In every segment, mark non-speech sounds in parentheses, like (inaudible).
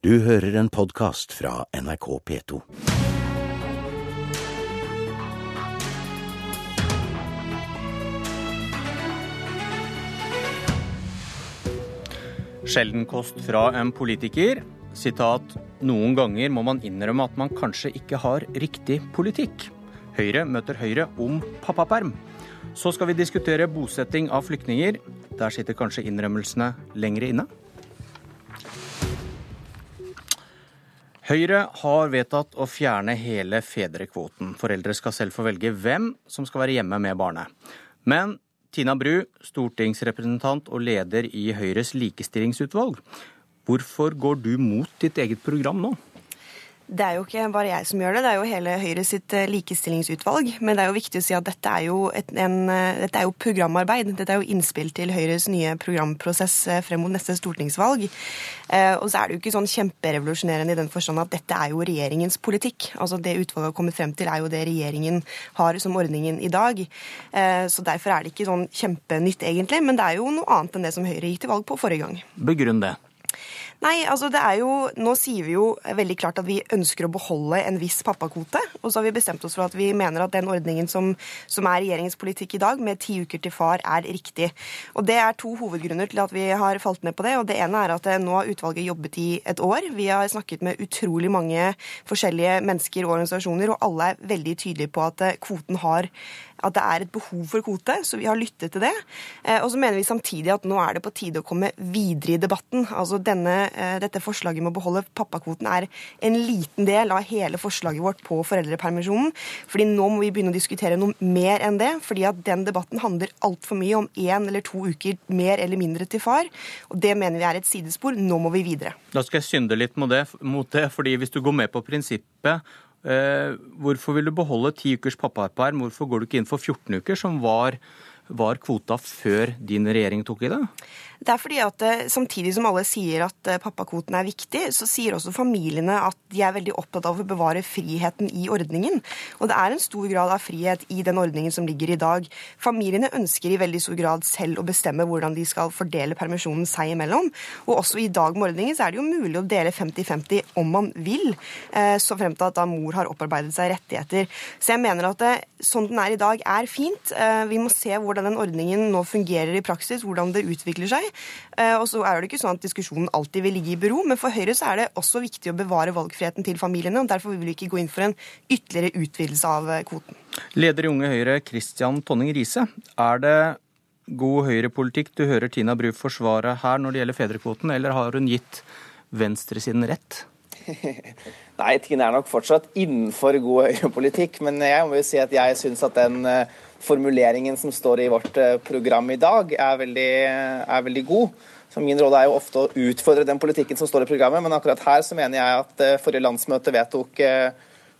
Du hører en podkast fra NRK P2. Sjelden kost fra en politiker. Sitat Noen ganger må man innrømme at man kanskje ikke har riktig politikk. Høyre møter Høyre om pappaperm. Så skal vi diskutere bosetting av flyktninger. Der sitter kanskje innrømmelsene lengre inne? Høyre har vedtatt å fjerne hele fedrekvoten. Foreldre skal selv få velge hvem som skal være hjemme med barnet. Men Tina Bru, stortingsrepresentant og leder i Høyres likestillingsutvalg. Hvorfor går du mot ditt eget program nå? Det er jo ikke bare jeg som gjør det, det er jo hele Høyre sitt eh, likestillingsutvalg. Men det er jo viktig å si at dette er jo, et, en, eh, dette er jo programarbeid. Dette er jo innspill til Høyres nye programprosess eh, frem mot neste stortingsvalg. Og så er det jo ikke sånn kjemperevolusjonerende i den forstand at dette er jo regjeringens politikk. Altså Det utvalget har kommet frem til, er jo det regjeringen har som ordningen i dag. Så derfor er det ikke sånn kjempenytt, egentlig. Men det er jo noe annet enn det som Høyre gikk til valg på forrige gang. Begrunn det. Nei, altså det er jo Nå sier vi jo veldig klart at vi ønsker å beholde en viss pappakvote. Og så har vi bestemt oss for at vi mener at den ordningen som, som er regjeringens politikk i dag, med ti uker til far, er riktig. Og det er to hovedgrunner til at vi har falt ned på det. Og det ene er at nå har utvalget jobbet i et år. Vi har snakket med utrolig mange forskjellige mennesker og organisasjoner, og alle er veldig tydelige på at kvoten har at det er et behov for kvote, så vi har lyttet til det. Eh, og så mener vi samtidig at nå er det på tide å komme videre i debatten. Altså denne, eh, Dette forslaget med å beholde pappakvoten er en liten del av hele forslaget vårt på foreldrepermisjonen. fordi nå må vi begynne å diskutere noe mer enn det. fordi at den debatten handler altfor mye om én eller to uker mer eller mindre til far. Og det mener vi er et sidespor. Nå må vi videre. Da skal jeg synde litt mot det, fordi hvis du går med på prinsippet hvorfor vil du beholde ti ukers pappaperm? Hvorfor går du ikke inn for 14 uker, som var, var kvota før din regjering tok i det? Det er fordi at eh, Samtidig som alle sier at eh, pappakvoten er viktig, så sier også familiene at de er veldig opptatt av å bevare friheten i ordningen. Og det er en stor grad av frihet i den ordningen som ligger i dag. Familiene ønsker i veldig stor grad selv å bestemme hvordan de skal fordele permisjonen seg imellom. Og også i dag med ordningen så er det jo mulig å dele 50-50 om man vil, eh, så frem til at da mor har opparbeidet seg rettigheter. Så jeg mener at det, sånn den er i dag, er fint. Vi må se hvordan den ordningen nå fungerer i praksis, hvordan det utvikler seg. Eh, og så er det ikke sånn at diskusjonen alltid vil ligge i bero, men for Høyre så er det også viktig å bevare valgfriheten til familiene. og Derfor vil vi ikke gå inn for en ytterligere utvidelse av eh, kvoten. Leder i Unge Høyre, Christian Tonning Riise. Er det god høyrepolitikk du hører Tina Bru forsvare her når det gjelder fedrekvoten, eller har hun gitt venstresiden rett? (laughs) Nei, Tina er nok fortsatt innenfor god høyrepolitikk, men jeg må jo si at jeg syns at den eh, formuleringen som står i vårt eh, program i dag, er veldig, er veldig god. Så Min råd er jo ofte å utfordre den politikken som står i programmet, men akkurat her så mener jeg at eh, forrige landsmøte vedtok eh,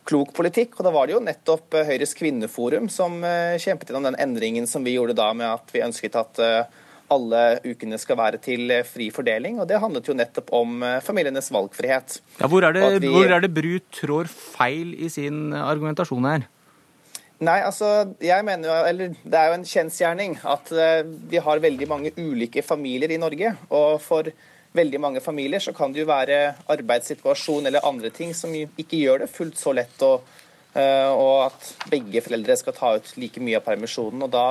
klok politikk. Og da var det jo nettopp Høyres kvinneforum som kjempet gjennom den endringen som vi gjorde da med at vi ønsket at alle ukene skal være til fri fordeling. Og det handlet jo nettopp om familienes valgfrihet. Ja, hvor er det, vi... hvor er det Bru trår feil i sin argumentasjon her? Nei, altså, jeg mener jo, eller Det er jo en kjensgjerning at uh, vi har veldig mange ulike familier i Norge. Og for veldig mange familier så kan det jo være arbeidssituasjon eller andre ting som ikke gjør det fullt så lett, og, uh, og at begge foreldre skal ta ut like mye av permisjonen. og da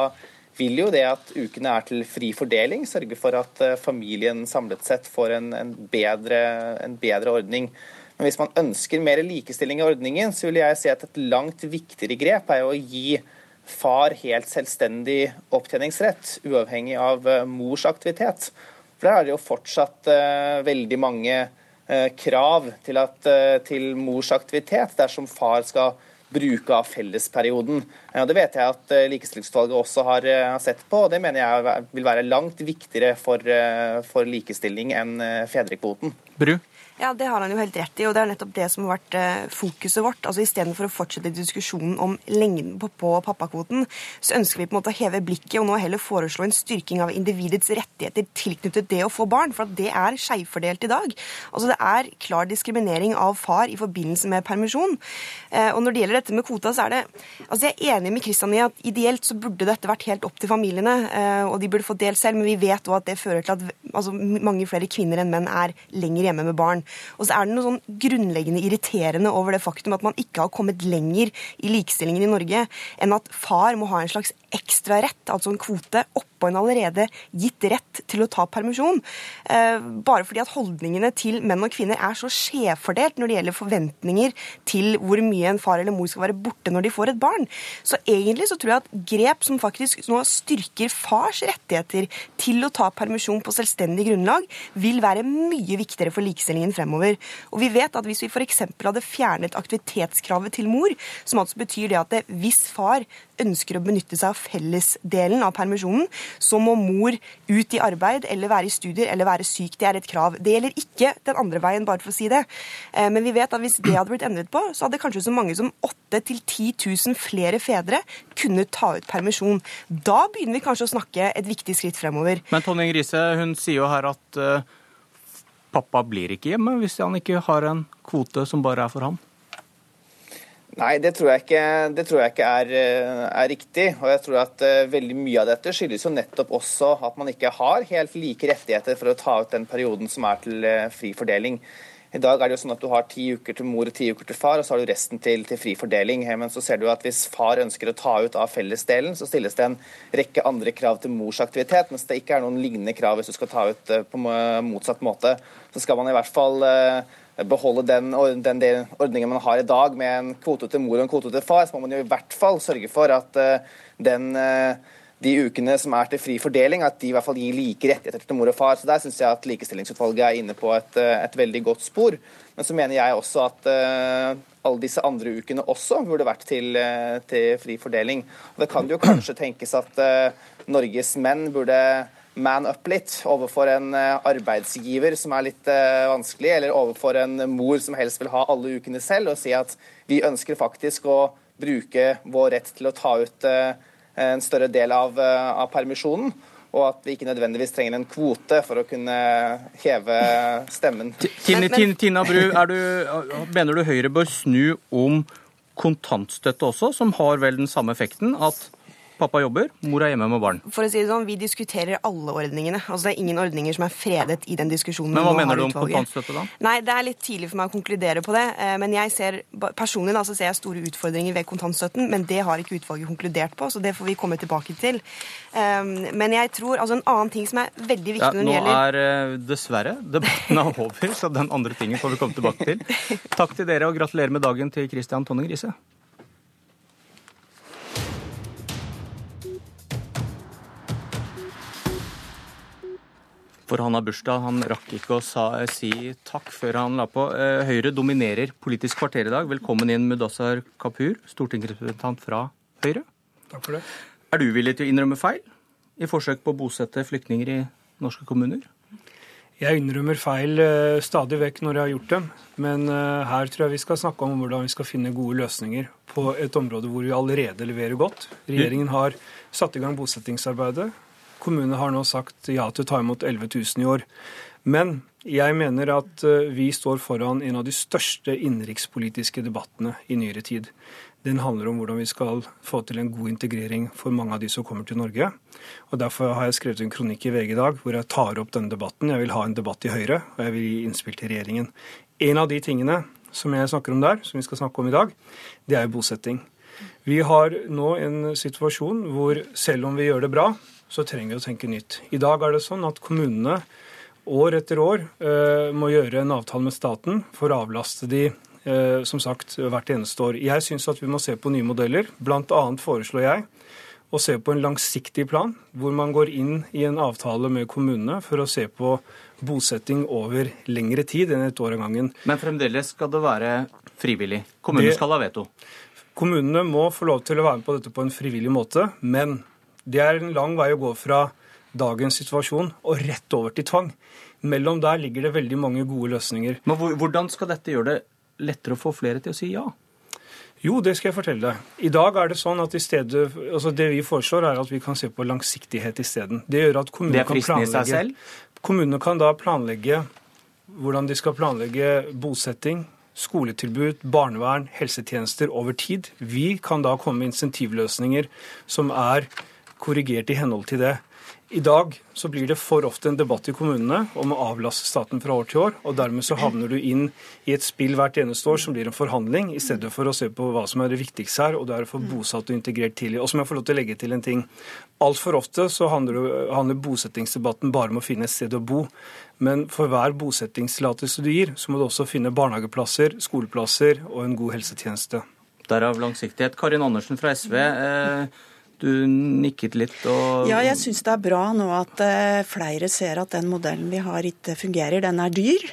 vil jo det at ukene er til fri fordeling, sørge for at uh, familien samlet sett får en, en, bedre, en bedre ordning. Men hvis man ønsker mer likestilling i ordningen, så vil jeg si at et langt viktigere grep er å gi far helt selvstendig opptjeningsrett, uavhengig av eh, mors aktivitet. For der er det jo fortsatt uh, veldig mange uh, krav til, at, uh, til, mors aktivitet dersom far skal bruke av fellesperioden. det vet jeg at Likestillingsutvalget også har, sett på, og det mener jeg vil være langt viktigere for, for likestilling enn fedrekvoten. Bru? Ja, Det har han jo helt rett i, og det er nettopp det som har vært eh, fokuset vårt. Altså Istedenfor å fortsette diskusjonen om lengden på, pappakvoten, så ønsker vi på en måte å heve blikket og nå heller foreslå en styrking av individets rettigheter tilknyttet det å få barn, for det er skjevfordelt i dag. Altså Det er klar diskriminering av far i forbindelse med permisjon. Eh, og når det gjelder dette med kvota, så er det Altså Jeg er enig med Kristian i at ideelt så burde dette vært helt opp til familiene, eh, og de burde fått delt selv, men vi vet òg at det fører til at altså, mange flere kvinner enn menn er lenger hjemme med barn. Og så er det noe sånn grunnleggende irriterende over det faktum at man ikke har kommet lenger i likestillingen i Norge enn at far må ha en slags ekstra rett, altså en kvote, oppå en allerede gitt rett til å ta permisjon. Eh, bare fordi at holdningene til menn og kvinner er så skjevfordelt når det gjelder forventninger til hvor mye en far eller mor skal være borte når de får et barn. Så egentlig så tror jeg at grep som faktisk nå styrker fars rettigheter til å ta permisjon på selvstendig grunnlag, vil være mye viktigere for likestillingen fremover. Og vi vet at hvis vi f.eks. hadde fjernet aktivitetskravet til mor, som altså betyr det at hvis far ønsker å benytte seg av fellesdelen av permisjonen, så må mor ut i arbeid eller være i studier eller være syk. Det er et krav. Det gjelder ikke den andre veien, bare for å si det. Eh, men vi vet at hvis det hadde blitt endret på, så hadde kanskje så mange som 8 000-10 000 flere fedre kunnet ta ut permisjon. Da begynner vi kanskje å snakke et viktig skritt fremover. Men Tonning Grise, hun sier jo her at uh, pappa blir ikke hjemme hvis han ikke har en kvote som bare er for ham. Nei, det tror jeg ikke, tror jeg ikke er, eh, er, riktig. Og jeg tror at uh, veldig mye av dette skyldes jo nettopp også at man ikke har helt like rettigheter for å ta ut den perioden som er til uh, fri fordeling. I dag er det jo sånn at du har ti uker til mor og ti uker til far, og så har du resten til, til fri fordeling. Men så ser du at hvis far ønsker å ta ut av fellesdelen, så stilles det en rekke andre krav til mors aktivitet, mens det ikke er noen lignende krav hvis du skal ta ut på motsatt måte. Så skal man i hvert fall beholde den, den ordningen man har i dag med en kvote til mor og en kvote til far, så må man jo i hvert fall sørge for at eh, den, eh, de ukene som er til fri fordeling, at de i hvert fall gir like rettigheter til mor og far. Så Der syns jeg at Likestillingsutvalget er inne på et, eh, et, veldig godt spor. Men så mener jeg også at alle disse andre ukene også burde vært til, til fri fordeling. Og Det kan jo kanskje tenkes at Norges menn burde man up litt overfor en eh, arbeidsgiver som er litt eh, vanskelig, eller overfor en mor som helst vil ha alle ukene selv, og si at vi ønsker faktisk å bruke vår rett til å ta ut eh, en større del av, av permisjonen og at vi ikke nødvendigvis trenger en kvote for å kunne heve stemmen. Tina, Tina Bru, du, (laughs) mener du Høyre bør snu om kontantstøtte også, som har vel den samme effekten? At Pappa jobber, mor er hjemme med barn. For å si det sånn, Vi diskuterer alle ordningene. Altså Det er ingen ordninger som er fredet i den diskusjonen. Men Hva mener du om kontantstøtte, da? Nei, Det er litt tidlig for meg å konkludere på det. Eh, men jeg ser, personlig da, så ser jeg store utfordringer ved kontantstøtten. Men det har ikke utvalget konkludert på, så det får vi komme tilbake til. Ehm, men jeg tror, altså en annen ting som er veldig viktig ja, når det gjelder Nå er eh, dessverre debatten er over, så den andre tingen får vi komme tilbake til. Takk til dere, og gratulerer med dagen til Christian Tonning Riise. For han har bursdag. Han rakk ikke å sa, si takk før han la på. Eh, Høyre dominerer Politisk kvarter i dag. Velkommen inn, Mudassar Kapur, stortingsrepresentant fra Høyre. Takk for det. Er du villig til å innrømme feil i forsøk på å bosette flyktninger i norske kommuner? Jeg innrømmer feil uh, stadig vekk når jeg har gjort dem, men uh, her tror jeg vi skal snakke om hvordan vi skal finne gode løsninger på et område hvor vi allerede leverer godt. Regjeringen har satt i gang bosettingsarbeidet. Kommunene har nå sagt ja til å ta imot 11 000 i år. Men jeg mener at eh, vi står foran en av de største innenrikspolitiske debattene i nyere tid. Den handler om hvordan vi skal få til en god integrering for mange av de som kommer til Norge. Og Derfor har jeg skrevet en kronikk i VG i dag hvor jeg tar opp denne debatten. Jeg vil ha en debatt i Høyre, og jeg vil gi innspill til regjeringen. En av de tingene som jeg snakker om der, som vi skal snakke om i dag, det er bosetting. Vi har nå en situasjon hvor selv om vi gjør det bra, så trenger vi å tenke nytt. I dag er det sånn at kommunene år etter år uh, må gjøre en avtale med staten for å avlaste de uh, som sagt, hvert eneste år. Jeg syns at vi må se på nye modeller. Blant annet foreslår jeg å se på en langsiktig plan, hvor man går inn i en avtale med kommunene for å se på bosetting over lengre tid enn et år av gangen. Men fremdeles skal det være frivillig? Kommunene skal ha veto? Kommunene må få lov til å være med på dette på en frivillig måte, men det er en lang vei å gå fra dagens situasjon og rett over til tvang. Mellom der ligger det veldig mange gode løsninger. Men Hvordan skal dette gjøre det lettere å få flere til å si ja? Jo, det skal jeg fortelle deg. I dag er det sånn at i stedet, altså det vi foreslår, er at vi kan se på langsiktighet isteden. Det gjør at kommunene kan planlegge, kommunene kan da planlegge hvordan de skal planlegge bosetting, skoletilbud, barnevern, helsetjenester over tid. Vi kan da komme med insentivløsninger som er korrigert i henhold til det. I dag så blir det for ofte en debatt i kommunene om å avlaste staten fra år til år, og dermed så havner du inn i et spill hvert eneste år som blir en forhandling, i stedet for å se på hva som er det viktigste her, og det er å få bosatt og integrert tidlig. Og så må jeg få lov til å legge til en ting. Altfor ofte så handler, handler bosettingsdebatten bare om å finne et sted å bo. Men for hver bosettingstillatelse du gir, så må du også finne barnehageplasser, skoleplasser og en god helsetjeneste. Derav langsiktighet. Karin Andersen fra SV. Eh, du nikket litt og Ja, jeg syns det er bra nå at eh, flere ser at den modellen vi har ikke fungerer. Den er dyr.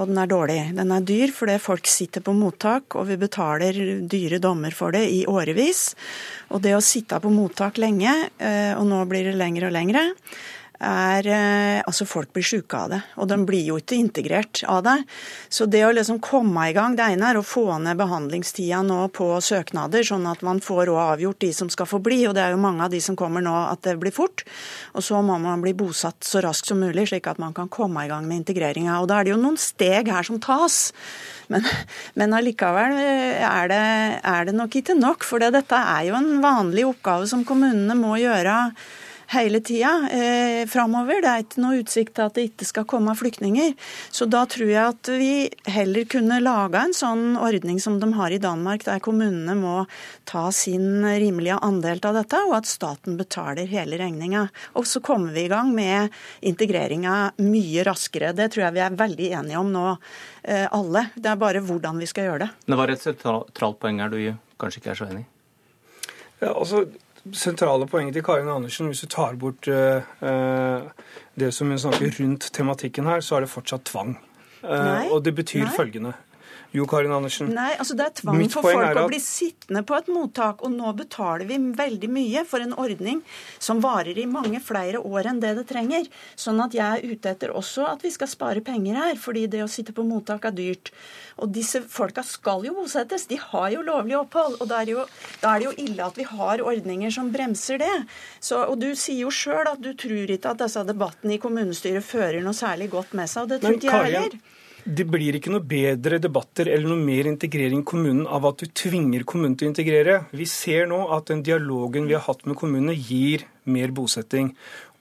Og den er dårlig. Den er dyr fordi folk sitter på mottak, og vi betaler dyre dommer for det i årevis. Og det å sitte på mottak lenge, eh, og nå blir det lengre og lengre, er eh, Altså, folk blir syke av det. Og de blir jo ikke integrert av det. Så det å liksom komme i gang Det ene er å få ned behandlingstida nå på søknader, sånn at man får òg avgjort de som skal få bli. Og det er jo mange av de som kommer nå at det blir fort. Og så må man bli bosatt så raskt som mulig, slik at man kan komme i gang med integreringa. Og da er det jo noen steg her som tas. Men, men allikevel er det, er det nok ikke nok. For dette er jo en vanlig oppgave som kommunene må gjøre hele tida eh, framover. Det er ikke noe utsikt til at det ikke skal komme flyktninger. Så da tror jeg at vi heller kunne laga en sånn ordning som de har i Danmark, der kommunene må ta sin rimelige andel av dette, og at staten betaler hele regninga. Og så kommer vi i gang med integreringa mye raskere. Det tror jeg vi er veldig enige om nå, eh, alle. Det er bare hvordan vi skal gjøre det. Det var et sentralt poeng her du kanskje ikke er så enig i? Ja, altså, sentrale poenget til Karin Andersen, hvis du tar bort uh, det som hun snakker rundt tematikken her, så er det fortsatt tvang. Nei, og det betyr Nei. følgende. Jo, Karin Andersen. Nei, altså Det er tvang Mitt for folk at... å bli sittende på et mottak. Og nå betaler vi veldig mye for en ordning som varer i mange flere år enn det det trenger. Sånn at jeg er ute etter også at vi skal spare penger her, fordi det å sitte på mottak er dyrt. Og disse folka skal jo bosettes. De har jo lovlig opphold. Og da er, jo, da er det jo ille at vi har ordninger som bremser det. Så, og du sier jo sjøl at du tror ikke at disse debattene i kommunestyret fører noe særlig godt med seg. Og det tror ikke jeg heller. Det blir ikke noe bedre debatter eller noe mer integrering i kommunen av at du tvinger kommunen til å integrere. Vi ser nå at den dialogen vi har hatt med kommunene, gir mer bosetting.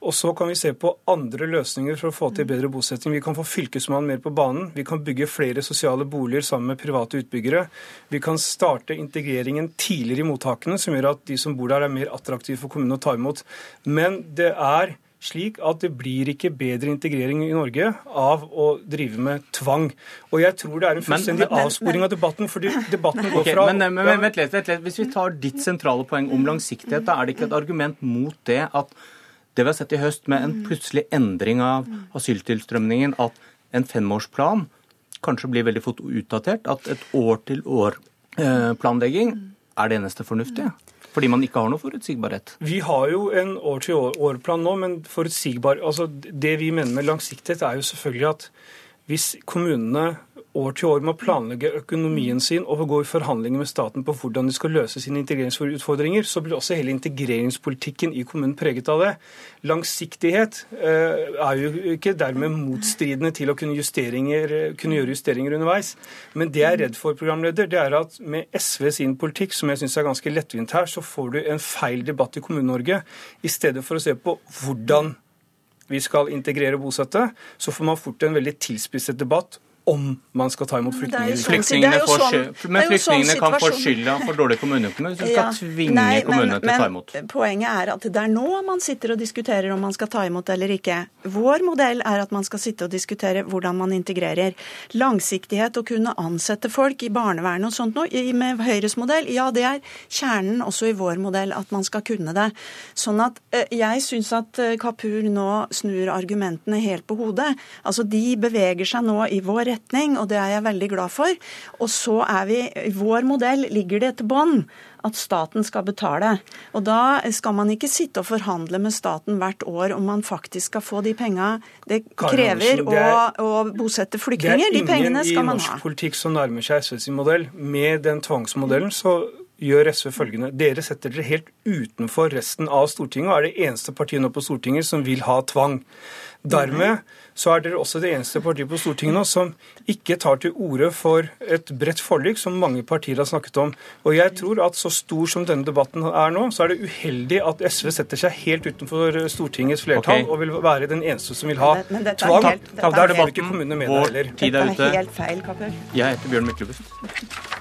Og så kan vi se på andre løsninger for å få til bedre bosetting. Vi kan få Fylkesmannen mer på banen. Vi kan bygge flere sosiale boliger sammen med private utbyggere. Vi kan starte integreringen tidligere i mottakene, som gjør at de som bor der, er mer attraktive for kommunen å ta imot. Men det er slik at det blir ikke bedre integrering i Norge av å drive med tvang. Og jeg tror det er en fullstendig avsporing av debatten, fordi debatten går fra okay, men, men, vent litt, vent litt. Hvis vi tar ditt sentrale poeng om langsiktighet, da er det ikke et argument mot det at det vi har sett i høst med en plutselig endring av asyltilstrømningen, at en femårsplan kanskje blir veldig fort utdatert, at et år-til-år-planlegging eh, er det eneste fornuftige? Fordi man ikke har noe forutsigbarhet? Vi har jo en år-til-år-plan nå, men forutsigbar altså Det vi mener med langsiktighet, er jo selvfølgelig at hvis kommunene år til år med å planlegge økonomien sin og gå i forhandlinger med staten på hvordan de skal løse sine integreringsutfordringer, så blir også hele integreringspolitikken i kommunen preget av det. Langsiktighet eh, er jo ikke dermed motstridende til å kunne, kunne, gjøre justeringer underveis. Men det jeg er redd for, programleder, det er at med SV sin politikk, som jeg syns er ganske lettvint her, så får du en feil debatt i Kommune-Norge, i stedet for å se på hvordan vi skal integrere og bosette, så får man fort en veldig tilspisset debatt om man skal ta imot flyktninger. Sånn, flyktningene får, sånn, men flyktningene sånn kan få skylda for dårlig kommuneøkonomi hvis du skal ja, tvinge nei, kommunene til å ta imot. Men poenget er at det er nå man sitter og diskuterer om man skal ta imot eller ikke. Vår modell er at man skal sitte og diskutere hvordan man integrerer. Langsiktighet å kunne ansette folk i barnevernet og sånt noe. Med Høyres modell, ja det er kjernen også i vår modell at man skal kunne det. Sånn at eh, jeg syns at eh, Kapur nå snur argumentene helt på hodet. Altså de beveger seg nå i vår retning, og det er jeg veldig glad for. Og så er vi I vår modell ligger det et bånd at staten skal betale. Og da skal man ikke sitte og forhandle med staten hvert år om man faktisk skal få de penga det krever er, å, å, bosette flyktninger. De pengene skal man ha. Det er ingen i norsk politikk som nærmer seg SVs modell. Med den tvangsmodellen så gjør SV følgende. Dere setter dere helt utenfor resten av Stortinget og er det eneste partiet nå på Stortinget som vil ha tvang. Dermed så er dere også det eneste partiet på Stortinget nå som ikke tar til orde for et bredt forlik, som mange partier har snakket om. Og jeg tror at så stor som denne debatten er nå, så er det uheldig at SV setter seg helt utenfor Stortingets flertall okay. og vil være den eneste som vil ha Men dette er tvang. helt- dette Da er er det helt- ikke kommunene med Vår heller. tid er Dette er ute. helt feil, Kapur. Jeg heter Bjørn Myklebust.